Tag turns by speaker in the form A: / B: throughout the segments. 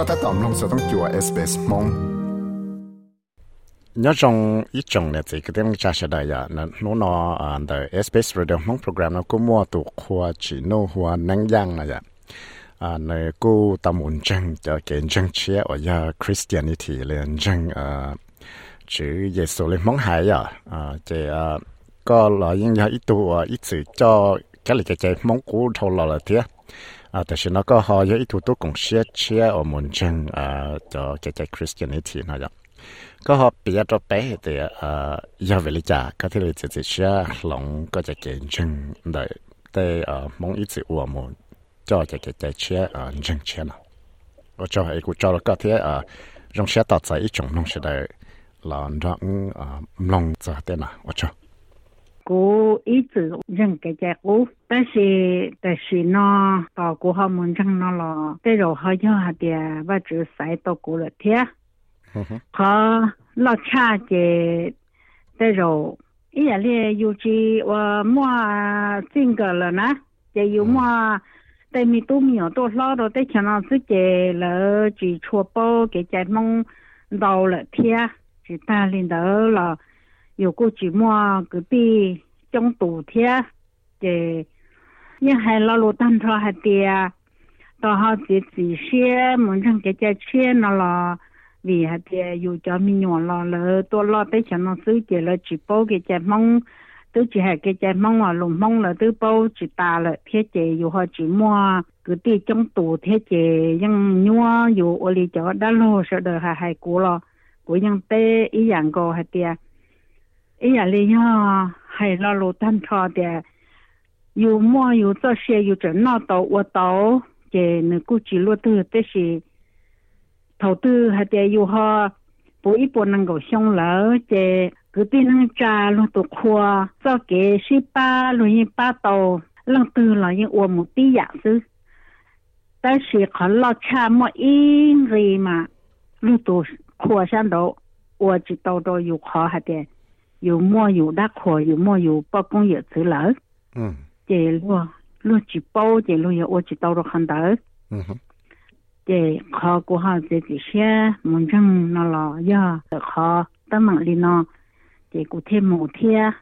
A: ก็ถ้าตอมลงสต้องจัว SBS มง
B: nhớ trong ít trong này thì cái tiếng cha sẽ đại ya nó nó nó à the SBS radio mong program nó cũng mua tụ khoa chỉ nô hoa năng yang này ya à nơi cô tâm ổn chân cho cái chân chia ở ya Christianity lên chân à chữ Giêsu lên mong hại ya à chỉ à có là những ya ít tụ à ít sự cho cái này cái cái mong cũ thâu là là thế à แต่ฉันก็หอยอีทุตุกงเชียเชียอมุนเชงอ่าจะจะจะคริสเตียนิทีนะจ๊ะก็หอปีจะไปแต่อ่ายาเวลิจาก็ที่เราจะจะเชียหลงก็จะเก่งเชงได้แต่อ่ามองอีจิอวมุนจะจะจะจะเชียอ่าเชงเชียนะก็จะไอ้กูจะก็ที่อ่าจงเชียตัดใจอีจงนงเชียได้หลานรังอ่าลงจะเต้นนะว่าจ้ะ
C: กู一直认给这股，但是但是呢，到过后门上那了，这肉好像还的，我只晒到过了天。họ lo cha về tới rồi ý là liền yêu chi và mua chính cái là nè chỉ yêu mua tại mi tu mi tu lo rồi tới cho nó tự chế là chỉ chua bao cái trái mong đầu là thia chỉ ta lên đó là yêu cô chỉ mua cái đi trong tù thế để nhưng hay lo lo tan cho hạt tiền đó họ chỉ chỉ xe muốn rằng cái trái xe nó là vì hạt tiền dù cho mình nhỏ lo lỡ tôi lo tới cho nó xứ, chỉ là chỉ bao cái trái mong tôi chỉ hay cái trái mong là lùng mong là tôi bao chỉ ta là thế chế dù họ chỉ mua, cứ đi trong tù thế chế nhưng nhua, dù ở đây cho đã lo sợ đời hay hay cũ lo. Của những tê, ý dạng cô hạt tiền ý dạng lý do 海拉路蛋炒的，有馍有这些有这那到我到，这那个记录的这些，头头还得有哈，不一不能够上了。这，隔壁人家路哭啊，早给十八路一八刀，让都老人我们的样子，但是可老差莫一人嘛，路都宽上头，我知道着有好还得。有么有那块有么有包工业走了？
B: 嗯，
C: 对路路几包的路也我去到了很大。
B: 嗯哼，
C: 对，好过好在这些门诊那了呀，好在门里呢，对，过天某天，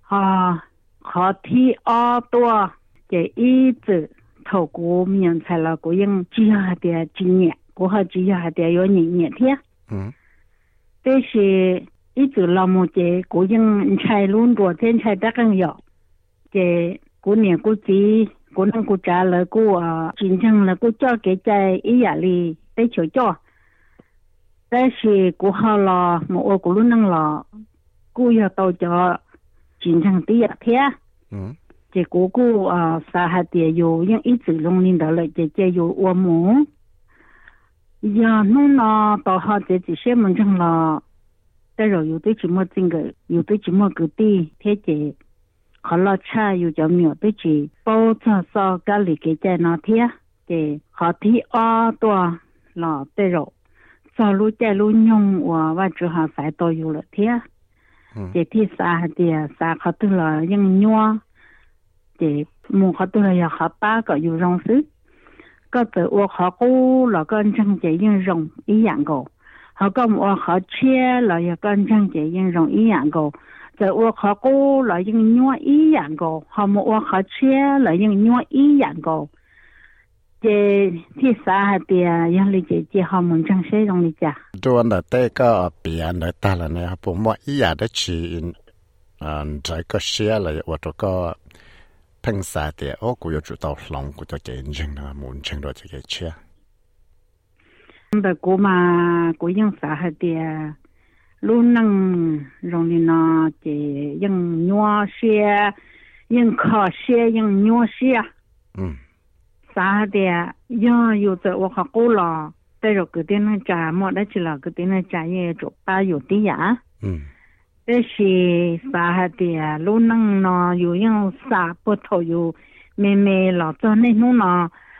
C: 好，好天二多，对，一直透过棉材了，过用几下点几年，过好几下点有年年天。
B: 嗯，
C: 但是。一直老母这古人才论过天才得更有，这古年古节古人古家了古啊，真正了古叫给在一夜里得求教，但是古好了，我古路能了，古要到叫真正第一天。
B: 嗯
C: 这姑姑啊，啥还得有用一直弄领导了，这这有我们呀，弄了到好这这些门上了， 得肉有的寂莫整个，有的寂莫个的天气，好老吃又叫苗的去包装烧咖喱给在那天，给好提阿多老得肉，走路走路用我我只好晒都有了天，
B: 嗯，
C: 对第三
B: 的三好多了用暖，对木好多了要好八个有绒丝，个子我好过老个正在用肉一样哦。他跟我和前老爷跟张杰英容一样高，在我和哥老爷女一样高，他们我和前老爷女一样高。在第三遍，杨丽姐姐和们正谁容易家？多那这个遍的大了呢，不么一样
C: 的去，嗯，这个写了我这个。平时的，我估计就到
B: 龙骨
C: 就见证了，满城了这个车。Nda koma koi yin saja de lono nro nina de yin nuan xe yin ka xe yin 有的呀。嗯 xe 啥还的，露 de 又用啥 yu te 没，老早那种呢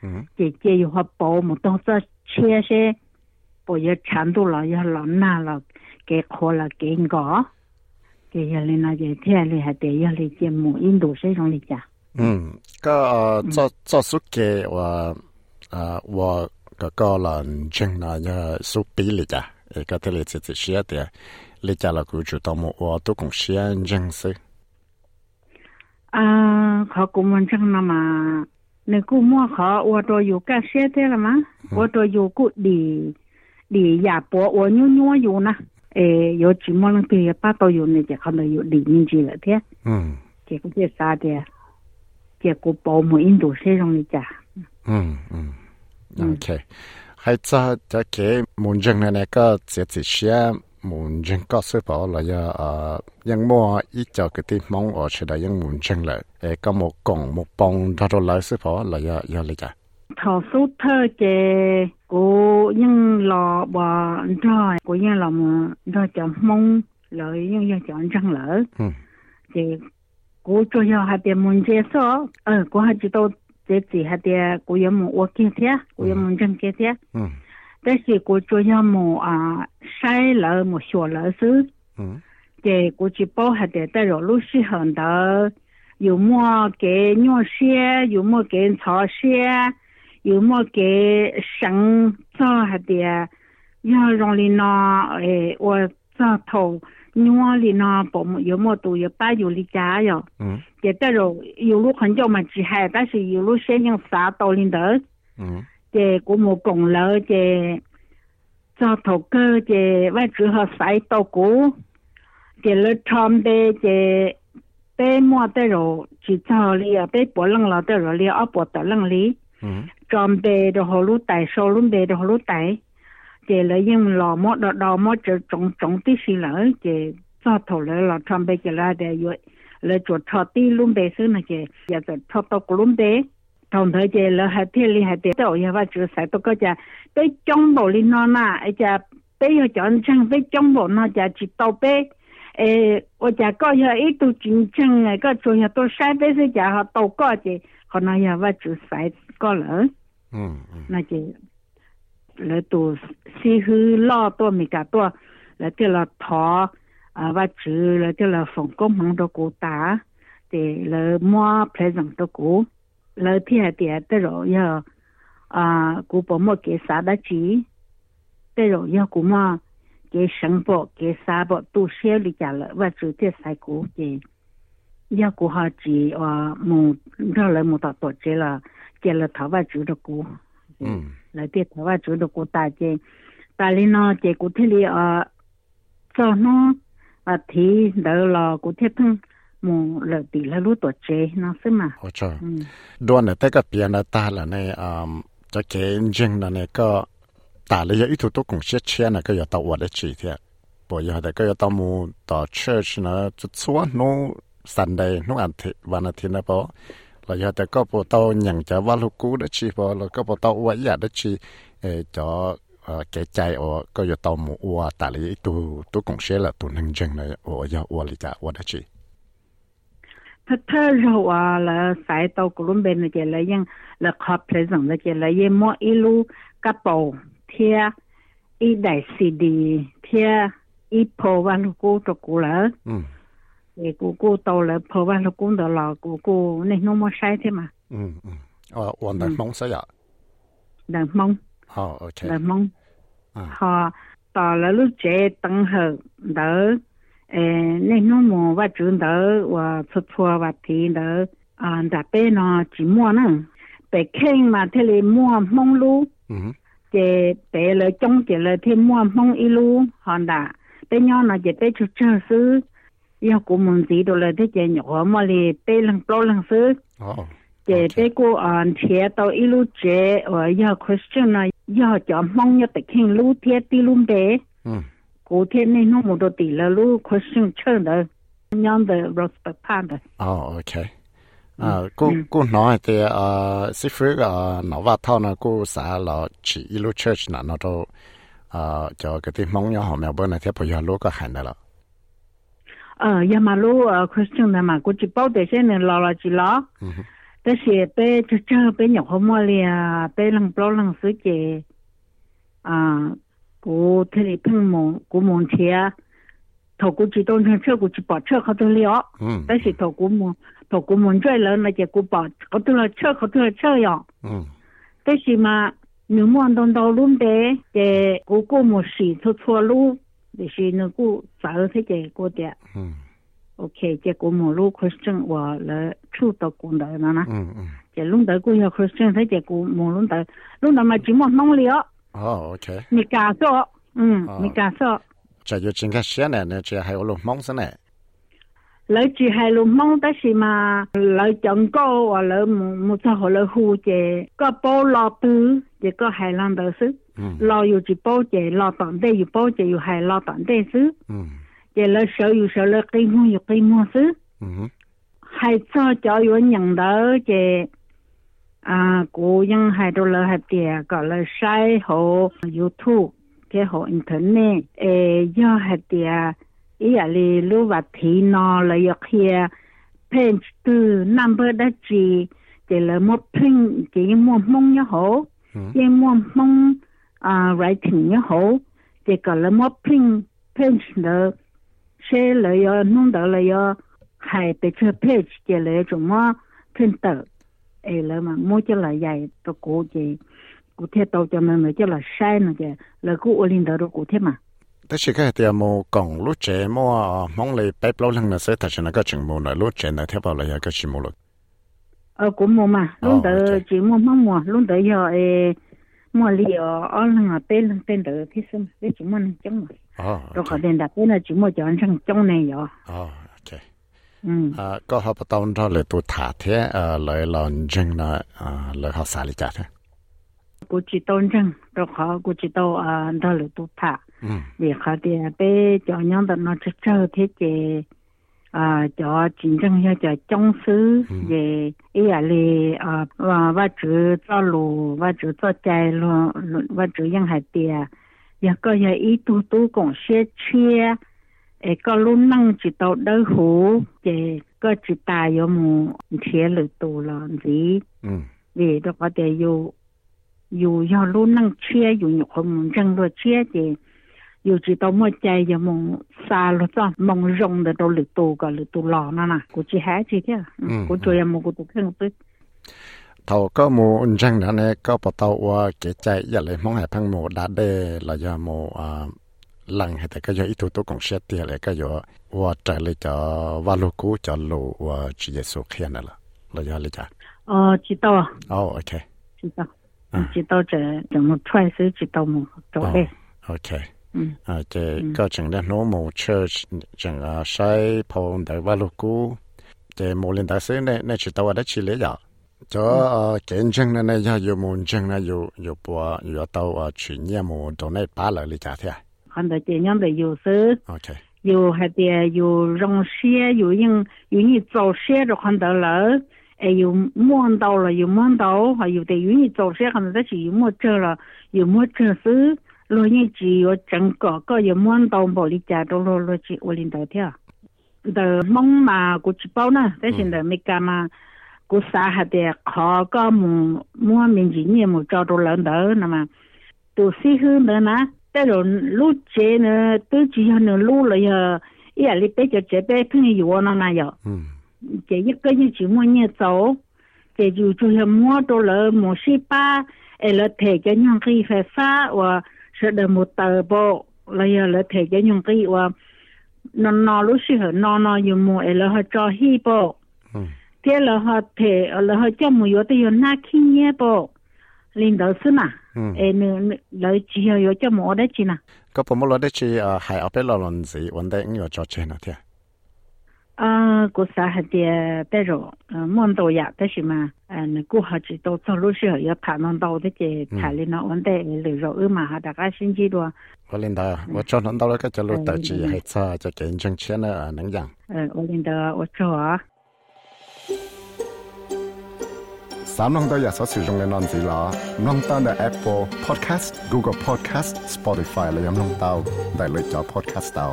B: 嗯，
C: 姐姐有哈包，木当做车些，包要长度了，要老难了，给苦了，给个，给要哩那些天哩，还得要哩节目，印度身上的。嗯，
B: 个做做书给我，啊，我个个人，正那要书背里个，一个天哩，自己写的，里家了规矩，当我我都共写认识。
C: 啊，考公务员了嘛。那个么考我都有干写的了吗？我都有个的的亚波，我扭扭有呢。诶，有几么人对把都有那些可能有里面去了的，
B: ừ
C: 结果这啥的，结果保姆印度这种的家。
B: ừ ừ ok hay cho cho cái muốn chân này này có chỉ chỉ xia muốn chân có sự bỏ là giờ à những mua ít cho cái tí mong ở trên đây những muốn chân lại. Ê có một cổng một bông đó rồi lại sự bỏ là giờ giờ
C: lấy chả thọ số thơ chè cô nhân lo bò rồi cô nhân làm mà rồi chọn mong lợi nhân ừ. dân
B: chọn
C: chân lỡ. Thì cô cho giờ hai tiền muốn chơi số ờ cô hai chỉ tôi chỉ hai tiền cô giờ muốn uống kia thế cô giờ muốn chân kia
B: thế
C: 但是我做项目啊，晒了么小了是，
B: 嗯，
C: 对，国就包含的带着陆续很多，有么给尿线，有么给潮线，有么给肾脏还的，要让你呢，哎，我这头尿里呢，保姆有么都有把有的家养，
B: 嗯，
C: 对，带着有路很久么，厉害，但是有路先用啥到理的，嗯。chế của một cùng lỡ chế cho thổ cơ chế và chữ họ sai tàu cũ. Chế lỡ chom đê chế bé mua tê rồ chỉ cho li à bỏ lăng lò tê rồ li bỏ tờ lăng lý.
B: Ừ.
C: Chom đê đồ hồ lú tài sô lú đồ hồ lú tài chế lỡ nhưng lò mó đò đò mó chữ trọng trọng tí xì lỡ cho thổ lỡ lò chom đê chế la rồi lỡ chuột cho tí lú đê xứ này chế giờ cho tàu cũ 同佢哋咧系天理系啲都有话做晒到嗰只俾中部呢那那一只俾佢讲真俾中部那只知道俾诶我只个有一度战争嘅个做嘢都晒俾佢只系到嗰只可能有话做晒个啦，
B: ừ
C: 那就嚟到西去攞多咪加多嚟啲啦拖啊话做嚟啲啦奉公行到古打，哋嚟摸 present 到古。 lời thì thì tới rồi giờ à cụ bỏ một cái xã đã chỉ tới rồi giờ cụ mà cái sinh bộ cái xã bộ tu sửa đi trả lại và chủ tiết sai cụ thì giờ cụ họ chỉ à một rồi lại một tổ chế là chế là thảo và chủ được cụ
B: ừ
C: lại tiết thảo và chủ được cụ ta chế ta lên nó chế cụ thế li à cho nó và thì đỡ là cụ thiết thân mù lợt tỷ là lú tổ chế nó xí mà.
B: Ồ trời. Đoàn này tất cả biển là ta là này um cho cái riêng là này có ta là ít thủ tục cũng sẽ chia này có giờ tàu vật chỉ thế bởi giờ đây có giờ tàu mu, tàu church nó chút xóa nó Sunday nó ăn ti, và nó ti nó bỏ là giờ đây có bộ tàu nhận cho vào lu cũ đó chỉ bỏ là có bộ tàu vật giả đó chỉ cho cái chạy có giờ tàu mù ua ta là ít tu tu cũng sẽ là tu nâng chân này đó chỉ
C: 他他肉啊，了晒到古伦边那些了，用了靠皮上那些了，也摸一路个包贴一袋 CD 贴一破万路古着古了，
B: 嗯，
C: 也古古到了破万路古的了，古古那弄么晒的嘛，
B: 嗯嗯，哦，我
C: 能蒙
B: 晒呀，能蒙，好，OK，
C: 能蒙，
B: 啊，
C: 好，到了路这等候，等。nè nó mò và chúng đỡ và chua chua và thì đỡ à đã bé nó chỉ mua
B: nữa bé
C: khen mà thế mua mông lu chế bé là trong chế là thêm mua mông y lu hòn đã bé nhỏ nó chế bé chút chơi sư yêu cũng muốn đồ là thế chế nhỏ mà là
B: bé lăng
C: bao lăng sư chế bé cô ăn thiệt tao y lu chế và yêu Christian nó yêu cho mông yêu khen lu thiệt đi
B: lu bé
C: 古天内弄么多地了路，可是吃的，娘的 roast 胖的。
B: 哦，OK，啊，cô cô nói thì à, sư phụ à, nó vào thao là cô xã là chỉ ilu church là nó đâu à, cho cái tiếng mong nhau họ mèo bên này thì bây giờ lúc có hành rồi.
C: Ờ, nhà mà lúc Christian là mà cô chỉ bảo để xem là lo là chỉ lo. Thế thì bé chơi chơi bé nhỏ hôm qua liền bé lăng bao lăng sứ chị à 古他里碰蒙古蒙车，啊，他过机动车车过去把车开
B: 走了。
C: 嗯，但是他古蒙他古蒙拽了那些古把搞多了车好多了车呀。嗯，但是嘛，你往东道弄的在古古蒙是走错路，那是那古早他的过
B: 的。嗯。
C: OK，这古马路可是正完来出到公道那
B: 啦。嗯嗯。
C: 这弄到公要可是正，他家古马路到弄到嘛，起码弄了。
B: 哦，OK。
C: 你敢说？嗯，你敢说？
B: 这就真开始呢，那这还有路梦子呢。
C: 老只系路梦得是嘛？老讲过话老冇冇错，好老护者个包老布，一个系啷得是？老有只包者，老当地有包者，又系老当地是。
B: 嗯。
C: 一老少有少老规模有规模是。
B: 嗯。
C: 还做教育人头者。à cô nhân hai đô la hai gọi là sai hồ youtube cái hồ internet. Ê do hai ý là lưu và thị nó là yêu kia page từ number đã chỉ chỉ là một pin chỉ một mong nhớ hồ ừ. một mong à writing nhớ hồ chỉ gọi là một pin page nữa sẽ là yêu nông đó là yêu hai page page chỉ là chúng mà pin tự ai lỡ mà mua cho là dày tôi cố chị cụ thể tàu cho mình mới cho là sai nữa kìa là cụ ở linh đó cụ thể
B: mà. Tất cả cái tiền mua còn lúc trẻ mua ờ, mong lấy bé lâu lăng là sẽ thật sự là cái chuyện mua này lúc trẻ này theo bảo là cái chuyện mua là ờ cũng mua mà lúc đó ờ, chỉ mua mong mua lúc đó giờ mua lì ở ở lăng bên lăng bên đó thì xem để chỉ mua này chống mà. Ờ, rồi còn tiền đặt bên là
C: chỉ mua cho anh sang trong này rồi 导只冇乜冇，领导要诶冇理由，我谂啊，俾领领导啲什，你只冇能讲嘛，
B: อ๋อ
C: 都可能的，俾那只冇讲成讲呢有，
B: อ๋อโอเค
C: 嗯，
B: อ่าก็เขาปตอนเราเลยตัวถาเทียเอ่อเลยลอนจึงนะอ่าเลยเขาสาลิจัดฮะ
C: 古知道正，都好，古知道啊，到了都怕。
B: อืม
C: vì khó thì bé cho nhau đó nó chỉ chơi thế chứ à cho chính正cho cho trong sư về ý là li à và và chữ cho lù và chữ cho chạy luôn và chữ yang hạt tiền và có giờ ý tu tu cũng sẽ chia ê có luôn năng chỉ tàu đỡ hủ về có chỉ tài yo mu thiệt lực tu là gì
B: อืม
C: vì đó có thểอยู่อยู่ย อรู้นั่งเชื่ออยู่อยู่คนมึงจังรเชื่อเจอยู่จีตอมใจอย่ามองซาลจ้ะมองรงเดตัวหรือตัวก็หรือตัวหลอนั่นน่ะกูจีแฮจีเดียกูจอยมองกูตัวเครื่องปึ๊ก
B: เท่าก็โมอุ่นจังนะเนี่ยก็ปตอว่าเกใจอย่าเลยมองให้พังโมดาเดเราจะโมอ่าหลังให้แต่ก็จะอีตัวตัวของเชียเตียเลยก็อยู่ว่าใจเลยจะว่าลูกกูจะรู้ว่าจีเยซูเขียนนั่นแหละเราจะเลยจ้ะ
C: 哦知道啊
B: อ๋อโอเค
C: 知道知道这怎么踹是知道么做的
B: โอเค
C: 嗯
B: อ่า lần hay thì cái giờ tôi cũng xét tiền lại cái giờ và trả lại cho và lô cũ cho chỉ để số khen là. Là giờ lại trả ờ chỉ tao ờ, à ok. Chỉ tao chỉ tao chỉ chỉ một trai chỉ tao một chỗ ờ, đây. Ừ. à chỉ ừ. có chừng đó nó một church chừng à sai phong đại và lô cũ chỉ một lần đại sự này này chỉ tao đã chỉ lấy rồi cho kiến này này giờ dùng một chứng này dùng dùng bộ dùng tàu ờ, chuyển nhiệm một chỗ này ba lần lấy trả à?
C: 看的这样的有时有还得有融雪，有人有你走雪着很的路，哎，有梦到了，有梦到，还有的有你走雪，可能再些有没走了，有没走是，老年只有整个个有梦到玻璃家都落落去屋里头跳，的梦嘛，过去包呢，但现在没干嘛。过古还得靠个莫莫名其妙么找着人头，那么都随欢的呢？ อตัวเหลินเดอนะมาตัวซีฮือเดอนะ แต่เราลูกเจเนอะตัวจีฮะเนอะลูกเลยอ่ะอีอะไรไปจะเจไปเพิ่งอยู่นั่นน่ะอยู่
B: อืม
C: 这一个人就莫念走，这就就是摸到了莫西巴，哎了提着用给发发我是的莫得不，了呀了提着用给我，那那路时候那那有莫哎了还找黑不，
B: อืม
C: 这了还提了还叫莫有的有那看也不， 领导是嘛，哎，你老只要要叫么的去呐？
B: 个不么老的去啊，还阿别老人子，问的你要交钱了的。
C: 啊，过啥还得别着，嗯，忙到呀，但是嘛，嗯，过好几到走路时候要谈论到的这谈论到问的留着二嘛，哈，大家星期多。
B: 我领导，我叫领导那个走路到去还差，就跟挣钱了能样。嗯，我领导，我说啊。 สามน้องตัวอย่าสอ
C: สื่อตรงใน
B: นอนสีหลอน้องตาใน Apple Podcast Google Podcast Spotify และยังน้องเตาได้เลยจอ Podcast เตา